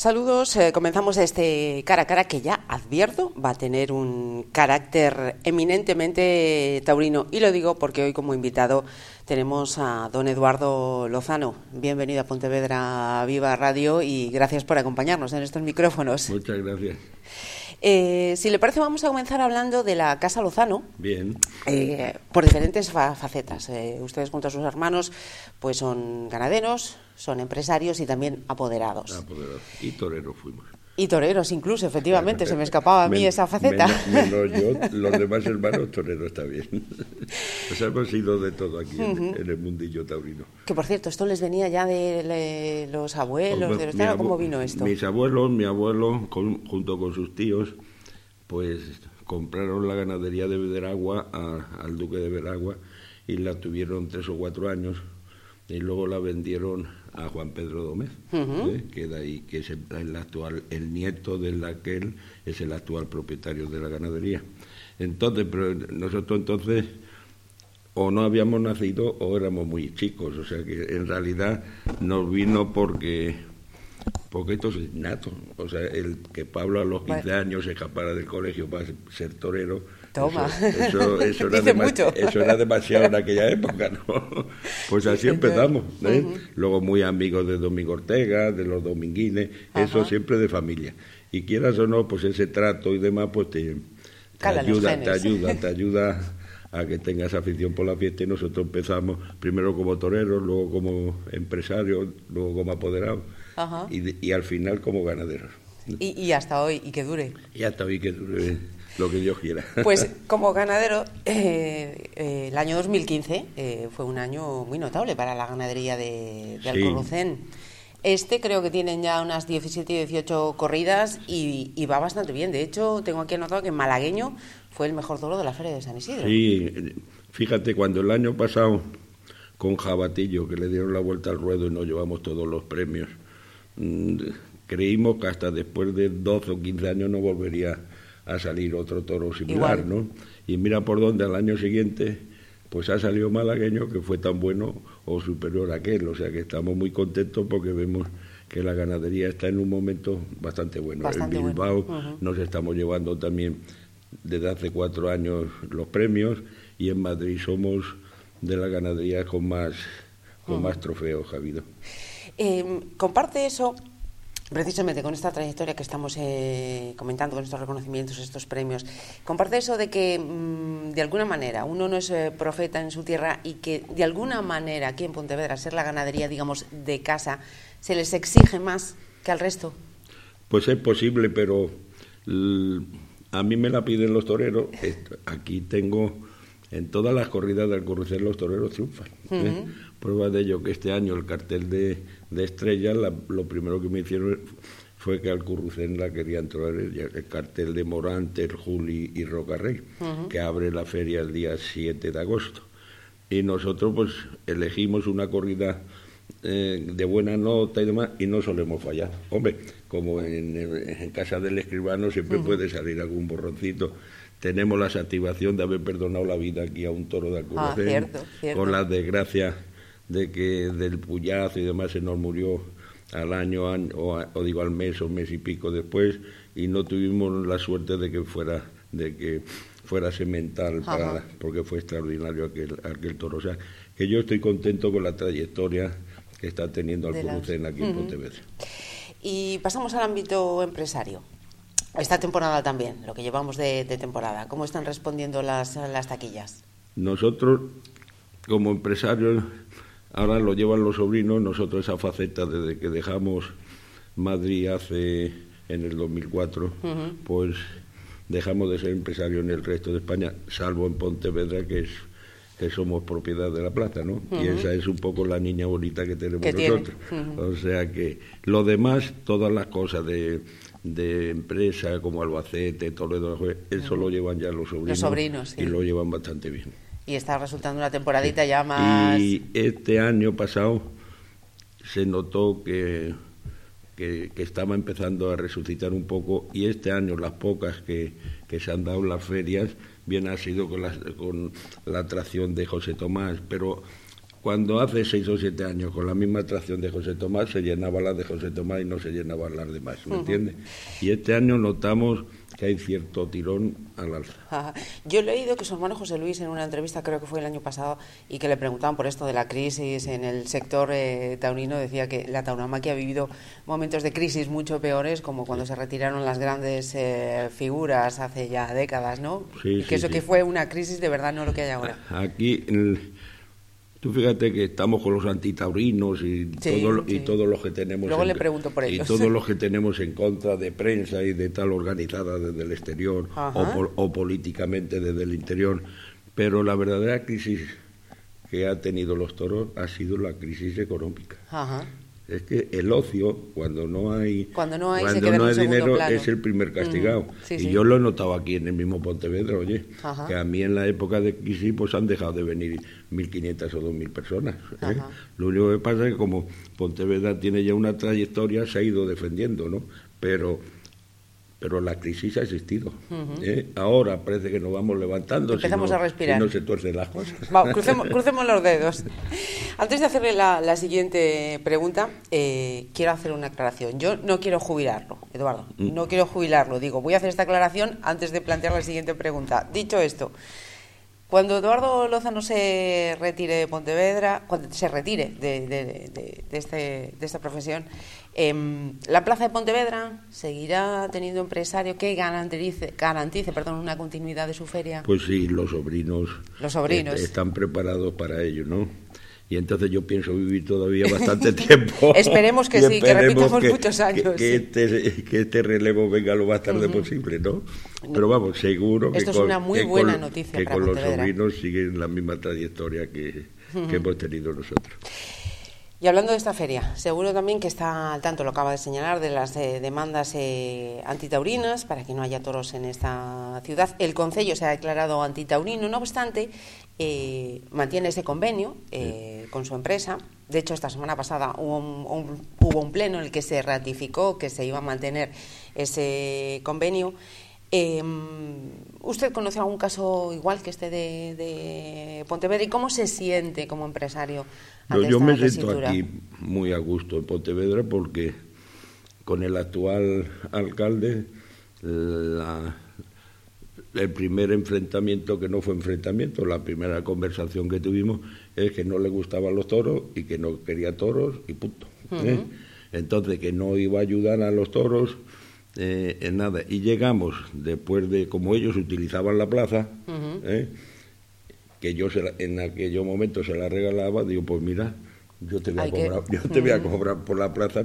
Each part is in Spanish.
Saludos, eh, comenzamos este cara a cara que ya advierto va a tener un carácter eminentemente taurino y lo digo porque hoy como invitado tenemos a don Eduardo Lozano. Bienvenido a Pontevedra Viva Radio y gracias por acompañarnos en estos micrófonos. Muchas gracias. Eh, si le parece, vamos a comenzar hablando de la Casa Lozano. Bien. Eh, por diferentes facetas. Eh, ustedes, junto a sus hermanos, pues son ganaderos, son empresarios y también apoderados. Apoderados. Y toreros fuimos. Y toreros incluso, efectivamente, se me escapaba a mí esa faceta. Menos, yo, los demás hermanos toreros está bien. Pues hemos sido de todo aquí en, el mundillo taurino. Que por cierto, esto les venía ya de los abuelos, de los ¿cómo vino esto? Mis abuelos, mi abuelo, junto con sus tíos, pues compraron la ganadería de Veragua al duque de Veragua y la tuvieron tres o cuatro años y luego la vendieron a Juan Pedro ¿eh? que, ahí, que es el, actual, el nieto de aquel es el actual propietario de la ganadería. Entonces, pero nosotros entonces o no habíamos nacido o éramos muy chicos, o sea que en realidad nos vino porque porque esto es innato, o sea, el que Pablo a los 15 años se escapara del colegio para ser torero, Toma. Eso, eso, era demasiado en aquella época, ¿no? Pues así empezamos. ¿eh? Luego muy amigos de Domingo Ortega, de los dominguines, eso siempre de familia. Y quieras o no, pues ese trato y demás, pues te, ayuda, te ayuda, te ayuda a que tengas afición por la fiesta y nosotros empezamos primero como toreros, luego como empresarios, luego como apoderados y, y, al final como ganaderos. Y, y, hasta hoy, y que dure. Y hasta hoy que dure lo que Dios quiera. Pues como ganadero, eh, eh, el año 2015 eh, fue un año muy notable para la ganadería de, de Este creo que tienen ya unas 17 y 18 corridas y, va bastante bien. De hecho, tengo aquí anotado que Malagueño fue el mejor toro de la Feria de San Isidro. Sí, fíjate, cuando el año pasado con Jabatillo, que le dieron la vuelta al ruedo y nos llevamos todos los premios, creímos que hasta después de 12 o 15 años no volvería a salir otro toro similar, ¿no? Y mira por dónde al año siguiente pues ha salido malagueño que fue tan bueno o superior a aquel, o sea que estamos muy contentos porque vemos que la ganadería está en un momento bastante bueno. en Bilbao nos estamos llevando también desde hace cuatro años los premios y en Madrid somos de la ganadería con más, con más trofeos, Javido. Eh, comparte eso precisamente con esta trayectoria que estamos eh, comentando, con estos reconocimientos, estos premios, comparte eso de que mm, de alguna manera uno no es eh, profeta en su tierra y que de alguna manera aquí en Pontevedra, ser la ganadería, digamos, de casa, se les exige más que al resto. Pues es posible, pero a mí me la piden los toreros. Aquí tengo en todas las corridas del Corrucel los toreros triunfan. ¿eh? Prueba de ello que este año el cartel de, de Estrella, lo primero que me hicieron fue que al Currucén la querían traer el, cartel de Morante, el Juli y Rocarrey, que abre la feria el día 7 de agosto. Y nosotros pues elegimos una corrida eh, de buena nota y demás, y no solemos fallar. Hombre, como en, casa del escribano siempre puede salir algún borroncito tenemos la satisfacción de haber perdonado la vida aquí a un toro de ah, Alcurrucén, con la desgracia de que del puyazo y demás se nos murió al año, o, digo al mes o mes y pico después y no tuvimos la suerte de que fuera de que fuera semental para, porque fue extraordinario aquel, aquel toro. O sea, que yo estoy contento con la trayectoria que está teniendo Alcurrucén aquí en Pontevedra. Y pasamos al ámbito empresario. Esta temporada también, lo que llevamos de, temporada. ¿Cómo están respondiendo las, las taquillas? Nosotros, como empresarios, ahora lo llevan los sobrinos, nosotros esa faceta desde que dejamos Madrid hace en el 2004, pues dejamos de ser empresarios en el resto de España, salvo en Pontevedra, que es que somos propiedad de la plata, ¿no? Y esa es un poco la niña bonita que tenemos nosotros. O sea que lo demás, todas las cosas de de empresa como Albacete, Toledo, eso lo llevan ya los sobrinos. Los sobrinos, Y lo llevan bastante bien. Y está resultando una temporadita ya más... Y este año pasado se notó que, que, estaba empezando a resucitar un poco y este año las pocas que, que se han dado las ferias bien ha sido con la, con la atracción de José Tomás, pero cuando hace seis o siete años, con la misma atracción de José Tomás, se llenaba la de José Tomás y no se llenaban las demás, ¿me entiendes? Y este año notamos que hay cierto tirón al alza. Yo he leído que su hermano José Luis en una entrevista, creo que fue el año pasado, y que le preguntaban por esto de la crisis en el sector eh, taurino, decía que la tauromaquia ha vivido momentos de crisis mucho peores, como cuando se retiraron las grandes eh, figuras hace ya décadas, ¿no? Sí, que eso que fue una crisis de verdad, no lo que hay ahora. Aquí... Tú fíjate que estamos con los antitaurinos y, todo, y todos los que tenemos Luego le pregunto por ellos. y todos los que tenemos en contra de prensa y de tal organizada desde el exterior o, o, políticamente desde el interior. Pero la verdadera crisis que ha tenido los toros ha sido la crisis económica. Ajá. Es que el ocio, cuando no hay, cuando no hay, dinero, es el primer castigado. y yo lo he notado aquí en el mismo Pontevedra, oye, que a mí en la época de crisis pues han dejado de venir 1.500 o 2.000 personas. ¿eh? Lo único que pasa es que como Pontevedra tiene ya una trayectoria, se ha ido defendiendo, ¿no? Pero pero la crisis ha existido. ¿eh? Ahora parece que nos vamos levantando. Empezamos a respirar. Y no se tuercen las cosas. crucemos, los dedos. Antes de hacerle la, siguiente pregunta, eh, quiero hacer una aclaración. Yo no quiero jubilarlo, Eduardo. Mm. No quiero jubilarlo. Digo, voy a hacer esta aclaración antes de plantear la siguiente pregunta. Dicho esto, cuando Eduardo Lozano se retire de Pontevedra, cuando se retire de, este, de esta profesión, em, ¿la plaza de Pontevedra seguirá teniendo empresario que garantice, garantice perdón, una continuidad de su feria? Pues sí, los sobrinos, los sobrinos. están preparados para ello, ¿no? Y entonces yo pienso vivir todavía bastante tiempo. esperemos que sí, que repitamos muchos años. Que, este, que, este, relevo venga lo más tarde posible, ¿no? Pero vamos, seguro Esto que, es una muy buena noticia que con los sobrinos siguen la misma trayectoria que, que hemos tenido nosotros. Y hablando de esta feria, seguro también que está al tanto, lo acaba de señalar, de las eh, demandas eh, antitaurinas para que no haya toros en esta ciudad. El Concello se ha declarado antitaurino, no obstante, eh, mantiene ese convenio con su empresa. De hecho, esta semana pasada hubo un, hubo un, pleno en el que se ratificó que se iba a mantener ese convenio. Em, ¿Usted conoce algún caso igual que este de, de Pontevedra y cómo se siente como empresario? yo me siento aquí muy a gusto en Pontevedra porque con el actual alcalde el primer enfrentamiento que no fue enfrentamiento, la primera conversación que tuvimos es que no le gustaban los toros y que no quería toros y punto. ¿eh? Entonces que no iba a ayudar a los toros eh, en nada. Y llegamos después de como ellos utilizaban la plaza, que yo en aquel momento se la regalaba, digo, pues mira, yo te voy, a cobrar, yo te voy a cobrar por la plaza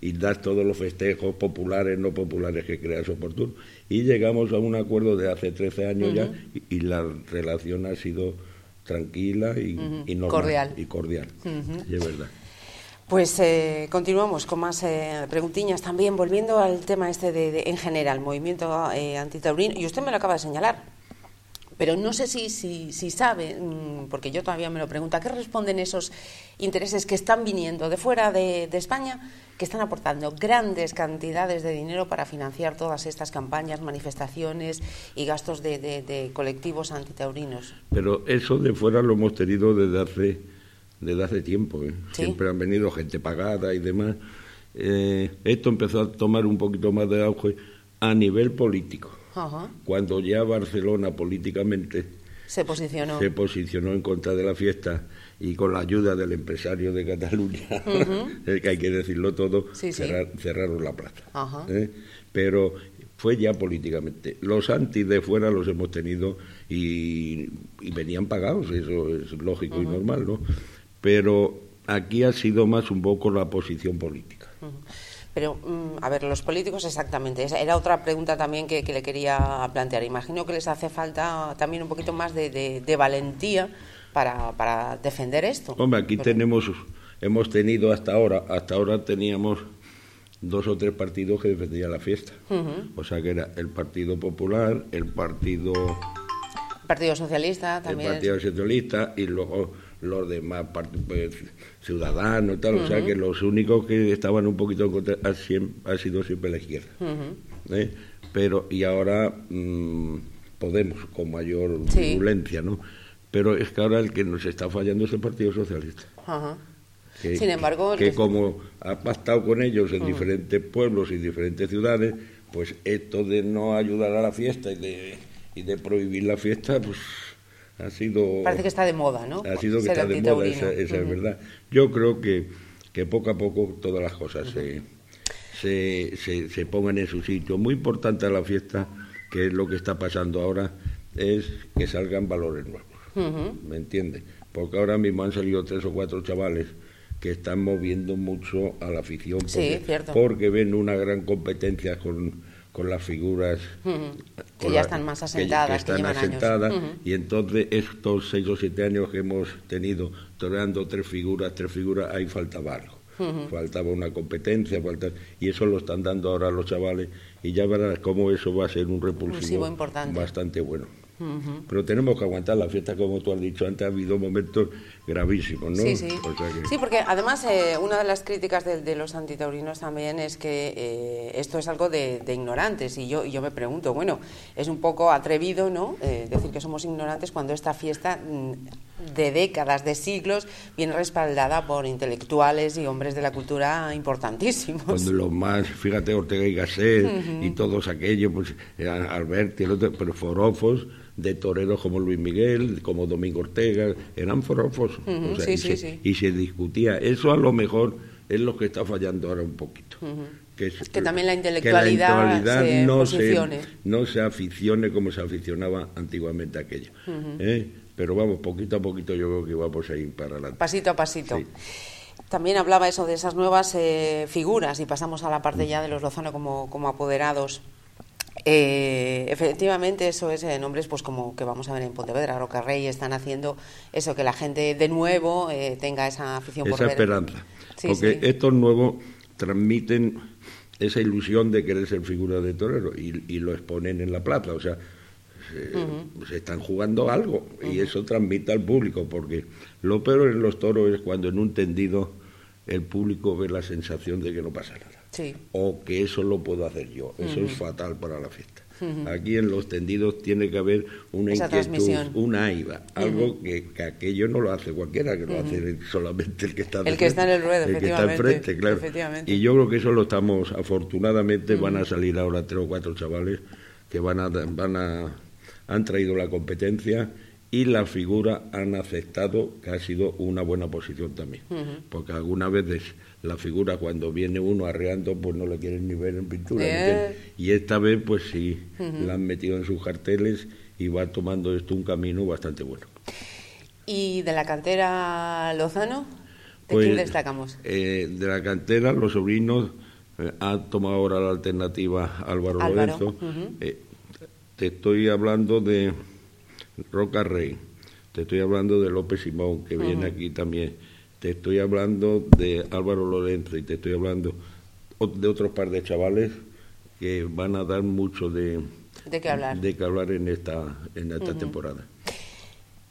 y das todos los festejos populares, no populares que creas oportuno. Y llegamos a un acuerdo de hace 13 años ya y, la relación ha sido tranquila y, normal, cordial. Y cordial, es verdad. Pues eh, continuamos con más eh, preguntiñas también, volviendo al tema este de, en general, movimiento eh, antitaurino, y usted me lo acaba de señalar, pero no sé si, si, si sabe, mm, porque yo todavía me lo pregunto, ¿a qué responden esos intereses que están viniendo de fuera de, España, que están aportando grandes cantidades de dinero para financiar todas estas campañas, manifestaciones y gastos de, colectivos antitaurinos? Pero eso de fuera lo hemos tenido desde hace, desde hace tiempo. ¿eh? Siempre han venido gente pagada y demás. Eh, esto empezó a tomar un poquito más de auge a nivel político cuando ya Barcelona políticamente se posicionó. se posicionó en contra de la fiesta y con la ayuda del empresario de Cataluña, que hay que decirlo todo, cerraron la plaza. ¿eh? Pero fue ya políticamente. Los anti de fuera los hemos tenido y, venían pagados, eso es lógico y normal, ¿no? Pero aquí ha sido más un poco la posición política. Pero, mm, a ver, los políticos exactamente. Esa era otra pregunta también que, le quería plantear. Imagino que les hace falta también un poquito más de, valentía para, defender esto. Hombre, aquí tenemos, hemos tenido hasta ahora, hasta ahora teníamos dos o tres partidos que defendían la fiesta. O sea que era el Partido Popular, el Partido... Partido Socialista también. El Partido Socialista y luego los demás pues, ciudadanos y tal, o sea que los únicos que estaban un poquito en contra ha, sido siempre la izquierda. ¿eh? Pero, y ahora mm, Podemos, con mayor violencia, ¿no? pero es que ahora el que nos está fallando es el Partido Socialista. Que, Sin embargo, que, como ha pactado con ellos en diferentes pueblos y diferentes ciudades, pues esto de no ayudar a la fiesta y de, y de prohibir la fiesta, pues ha sido... Parece que está de moda, ¿no? Ha sido que está de moda, esa, es verdad. Yo creo que, que poco a poco todas las cosas se, se, se, pongan en su sitio. Muy importante a la fiesta, que es lo que está pasando ahora, es que salgan valores nuevos. ¿Me entiendes? Porque ahora mismo han salido tres o cuatro chavales que están moviendo mucho a la afición porque, ven una gran competencia con, con las figuras que ya están más asentadas, que, están asentadas. Y entonces estos seis o siete años que hemos tenido toreando tres figuras, tres figuras, ahí faltaba algo. Faltaba una competencia, y eso lo están dando ahora los chavales, y ya verás cómo eso va a ser un repulsivo bastante bueno. Pero tenemos que aguantar la fiesta, como tú has dicho antes, ha habido momentos gravísimos, ¿no? Sí, sí. sí porque además eh, una de las críticas de, los antitaurinos también es que eh, esto es algo de, ignorantes y yo, yo me pregunto, bueno, es un poco atrevido, ¿no?, eh, decir que somos ignorantes cuando esta fiesta mm, de décadas, de siglos, viene respaldada por intelectuales y hombres de la cultura importantísimos. Cuando los más, fíjate, Ortega y Gasset y todos aquellos, pues Alberti, pero forofos de toreros como Luis Miguel, como Domingo Ortega, eran forofos. y, se, discutía. Eso a lo mejor es lo que está fallando ahora un poquito. que, también la intelectualidad, se no, se, no se aficione como se aficionaba antiguamente aquello. ¿eh? Pero vamos, poquito a poquito yo creo que vamos a ir para adelante. Pasito a pasito. También hablaba eso de esas nuevas eh, figuras y pasamos a la parte ya de los Lozano como, como apoderados. Eh, efectivamente, eso es en nombres pues como que vamos a ver en Pontevedra, Roca Rey, están haciendo eso, que la gente de nuevo eh, tenga esa afición esa por esperanza. Porque estos nuevos transmiten esa ilusión de querer ser figura de torero y, lo exponen en la plaza, o sea, se, están jugando algo y eso transmite al público, porque lo peor en los toros es cuando en un tendido el público ve la sensación de que no pasa nada o que eso lo puedo hacer yo. Eso es fatal para la fiesta. Aquí en los tendidos tiene que haber una inquietud, una AIVA, algo que, aquello no lo hace cualquiera, que lo hace solamente el que está el que está en el ruedo, el que está enfrente, claro. Y yo creo que eso lo estamos, afortunadamente van a salir ahora tres o cuatro chavales que van a, van a, han traído la competencia y la figura han aceptado que ha sido una buena posición también, porque algunas veces la figura cuando viene uno arreando pues no la quieren ni ver en pintura. Eh. Y esta vez pues sí, la han metido en sus carteles y va tomando esto un camino bastante bueno. ¿Y de la cantera Lozano? ¿De quién pues, destacamos? Eh, de la cantera los sobrinos eh, han tomado ahora la alternativa Álvaro, Lorenzo. te estoy hablando de Roca Rey, te estoy hablando de López Simón, que viene aquí también. Te estoy hablando de Álvaro Lorenzo y te estoy hablando de otros par de chavales que van a dar mucho de, de qué hablar, de hablar en esta, en esta temporada.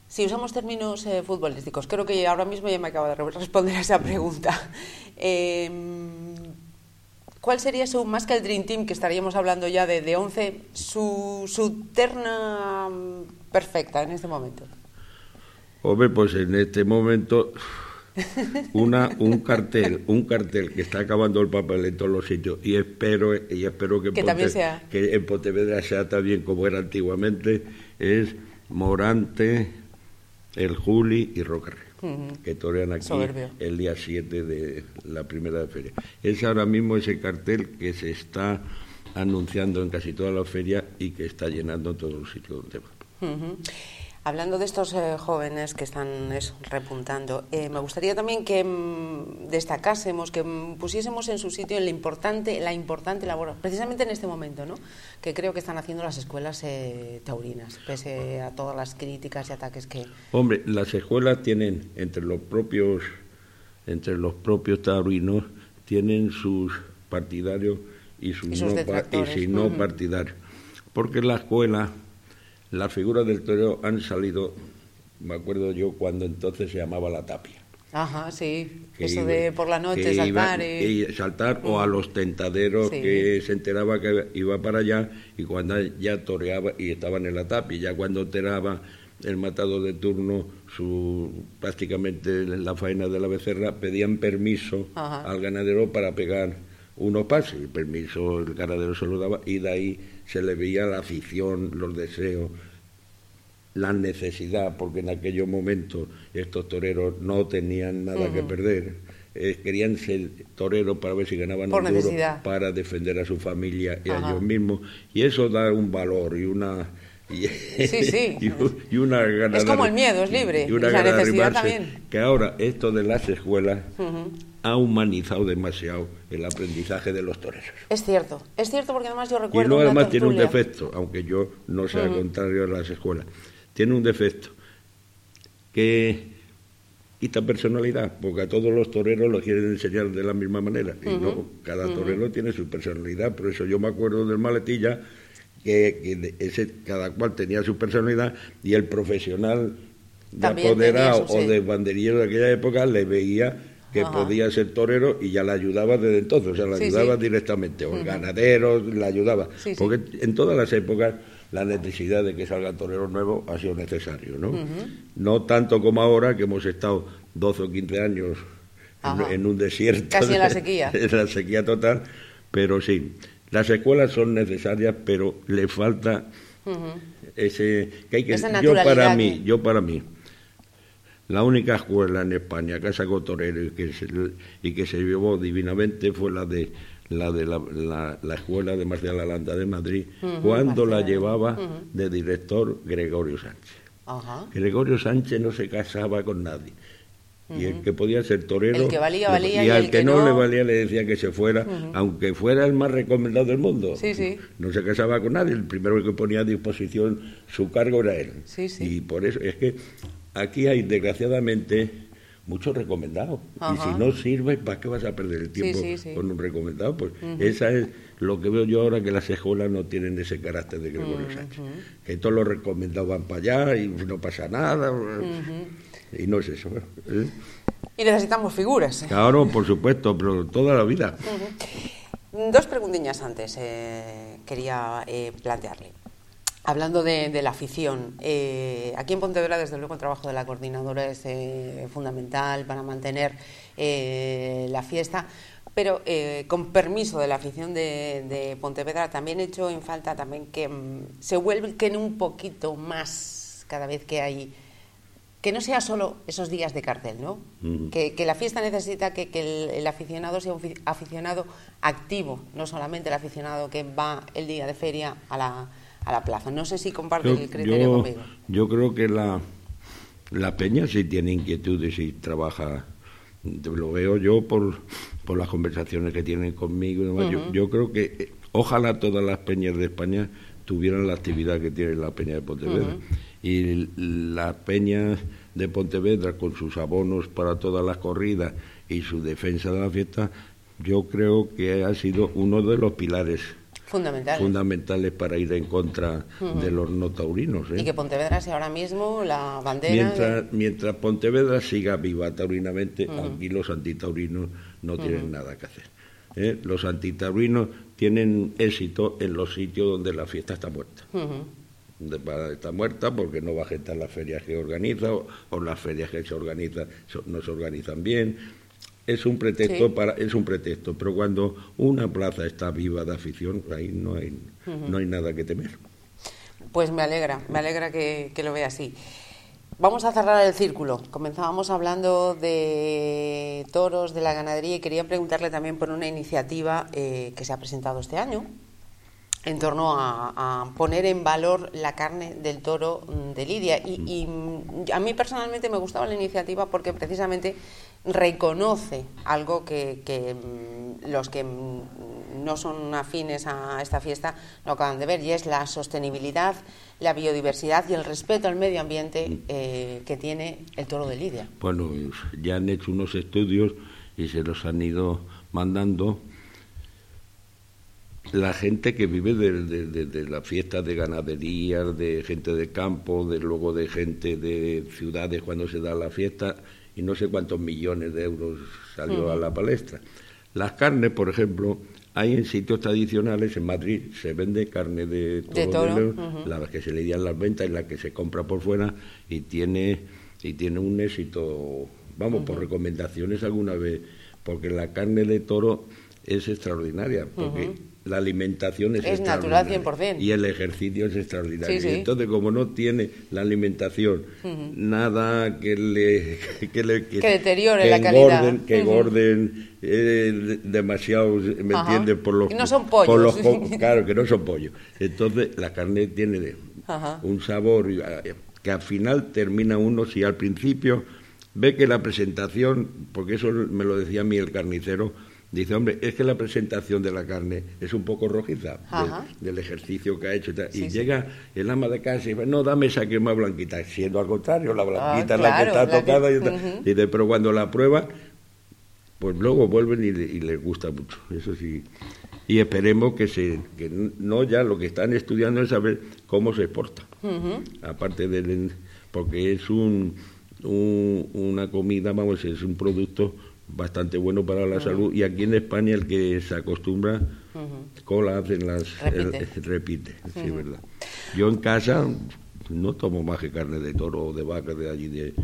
Si usamos términos eh, futbolísticos, creo que ahora mismo ya me acabo de responder a esa pregunta. ¿Cuál sería su, más que el Dream Team, que estaríamos hablando ya de, de 11, su, su terna perfecta en este momento? Hombre, pues en este momento una, un cartel, un cartel que está acabando el papel en todos los sitios y espero, y espero que, que en Pontevedra sea también como era antiguamente, es Morante, el Juli y Rocarre, que torean aquí el día 7 de la primera feria. Es ahora mismo ese cartel que se está anunciando en casi toda la feria y que está llenando todos los sitios donde va. Hablando de estos eh, jóvenes que están repuntando, eh, me gustaría también que mm, destacásemos, que mm, pusiésemos en su sitio la importante, la importante labor, precisamente en este momento, ¿no? que creo que están haciendo las escuelas eh, taurinas, pese a todas las críticas y ataques que... Hombre, las escuelas tienen, entre los propios, entre los propios taurinos, tienen sus partidarios y sus, no, y no partidarios. Porque la escuela las figuras del toreo han salido, me acuerdo yo, cuando entonces se llamaba la tapia. Ajá, sí. Eso de por la noche saltar. y... saltar o a los tentaderos que se enteraba que iba para allá y cuando ya toreaba y estaban en la tapia, ya cuando enteraba el matado de turno, su prácticamente la faena de la becerra, pedían permiso al ganadero para pegar unos pases. El permiso el ganadero se lo daba y de ahí se le veía la afición, los deseos, la necesidad, porque en aquellos momentos estos toreros no tenían nada que perder. Eh, querían ser toreros para ver si ganaban Por un duro para defender a su familia y a ellos mismos. Y eso da un valor y una y, sí, sí. y, una Es como el miedo, es libre. Y una la necesidad también. Que ahora esto de las escuelas ha humanizado demasiado el aprendizaje de los toreros. Es cierto, es cierto porque además yo recuerdo. Y no además tiene un defecto, aunque yo no sea contrario a las escuelas. Tiene un defecto que quita personalidad, porque a todos los toreros lo quieren enseñar de la misma manera. Y no, cada torero tiene su personalidad. Por eso yo me acuerdo del maletilla que, ese, cada cual tenía su personalidad y el profesional de apoderado o de banderillero de aquella época le veía que podía ser torero y ya le ayudaba desde entonces, o sea, le ayudaba directamente, o el ganadero le ayudaba, porque en todas las épocas la necesidad de que salga torero nuevo ha sido necesario, ¿no? No tanto como ahora, que hemos estado 12 o 15 años en, un desierto. Casi en la sequía. en la sequía total, pero sí. Las escuelas son necesarias, pero le falta ese que hay que yo para mí, yo para mí la única escuela en España que sacó torero y que se, y que se llevó divinamente fue la de la de la, la, escuela de Marcial Alanda de Madrid, cuando la llevaba de director Gregorio Sánchez. Gregorio Sánchez no se casaba con nadie. Y el que podía ser torero el que valía, valía, y, al que, no, le valía le decía que se fuera aunque fuera el más recomendado del mundo. Sí, sí. no se casaba con nadie el primero que ponía a disposición su cargo era él. Y por eso es que aquí hay desgraciadamente muchos recomendados y si no sirve para qué vas a perder el tiempo con un recomendado pues esa es lo que veo yo ahora que las escuelas no tienen ese carácter de Gregorio Sánchez que todos los recomendados van para allá y no pasa nada y no es eso. ¿eh? Y necesitamos figuras. Claro, por supuesto, pero toda la vida. Dos preguntiñas antes eh, quería eh, plantearle. Hablando de, la afición, aquí en Pontevedra, desde luego, el trabajo de la coordinadora es fundamental para mantener la fiesta, pero con permiso de la afición de, de, Pontevedra, también he hecho en falta también que mm, se vuelquen un poquito más cada vez que hay que no sea solo esos días de cartel, ¿no? que, la fiesta necesita que, el, aficionado sea un aficionado activo, no solamente el aficionado que va el día de feria a la, a la plaza. No sé si comparte el criterio conmigo. Yo creo que la, la peña sí tiene inquietudes y trabaja, lo veo yo por, por las conversaciones que tienen conmigo. yo, creo que eh, ojalá todas las peñas de España tuvieran la actividad que tiene la peña de Pontevedra y la peña de Pontevedra con sus abonos para todas las corridas y su defensa de la fiesta, yo creo que ha sido uno de los pilares fundamentales, fundamentales para ir en contra de los no taurinos. ¿eh? Y que Pontevedra sea ahora mismo la bandera. Mientras, mientras Pontevedra siga viva taurinamente, aquí los antitaurinos no tienen nada que hacer. ¿eh? Los antitaurinos tienen éxito en los sitios donde la fiesta está muerta está muerta porque no va gente a las ferias que organiza o, las ferias que se organizan no se organizan bien es un pretexto para es un pretexto pero cuando una plaza está viva de afición ahí no hay no hay nada que temer. Pues me alegra me alegra que, lo vea así. Vamos a cerrar el círculo. Comenzábamos hablando de toros, de la ganadería y quería preguntarle también por una iniciativa eh, que se ha presentado este año, en torno a, poner en valor la carne del toro mm, de Lidia. Y, mm, a mí personalmente me gustaba la iniciativa porque precisamente reconoce algo que, mm, los que no son afines a esta fiesta no acaban de ver, y es la sostenibilidad, la biodiversidad y el respeto al medio ambiente eh, que tiene el toro de Lidia. Bueno, ya han hecho unos estudios y se los han ido mandando la gente que vive de, de, la fiesta de ganadería, de gente de campo, de luego de gente de ciudades cuando se da la fiesta, y no sé cuántos millones de euros salió a la palestra. Las carnes, por ejemplo, hay en sitios tradicionales, en Madrid se vende carne de toro, la que se le dan las ventas y la que se compra por fuera y tiene, y tiene un éxito, vamos, por recomendaciones alguna vez, porque la carne de toro es extraordinaria, porque la alimentación es, es natural 100%. Y el ejercicio es extraordinario. entonces, como no tiene la alimentación nada que le... Que, le, que, deteriore la calidad. Que engorden eh, demasiado, ¿me entiendes? Por los, no son pollos. claro, que no son pollos. Entonces, la carne tiene un sabor eh, que al final termina uno, si al principio ve que la presentación, porque eso me lo decía a mí el carnicero, Dice, hombre, es que la presentación de la carne es un poco rojiza del, ejercicio que ha hecho. Y, llega el ama de casa y dice, no, dame esa que es más blanquita. Siendo al contrario, la blanquita es la que está tocada. Y, dice, pero cuando la prueba, pues luego vuelven y, y, les gusta mucho. Eso sí. Y esperemos que, se, que no ya lo que están estudiando es saber cómo se exporta. Aparte del... porque es un, un, una comida, vamos, es un producto bastante bueno para la salud. Y aquí en España el que se acostumbra cola hacen las repite, sí, verdad yo en casa no tomo más que carne de toro o de vaca de allí de,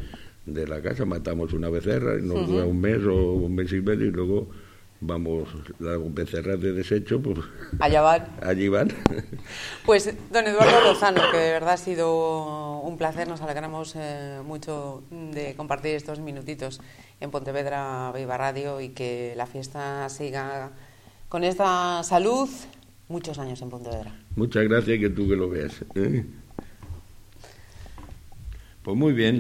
de la casa. Matamos una becerra y nos dura un mes o un mes y medio y luego vamos, las becerras de desecho, pues... Allá van. Allí van. Pues, don Eduardo Lozano, que de verdad ha sido un placer, nos alegramos eh, mucho de compartir estos minutitos en Pontevedra Viva Radio y que la fiesta siga con esta salud muchos años en Pontevedra. Muchas gracias que tú que lo veas. ¿eh? Pues muy bien.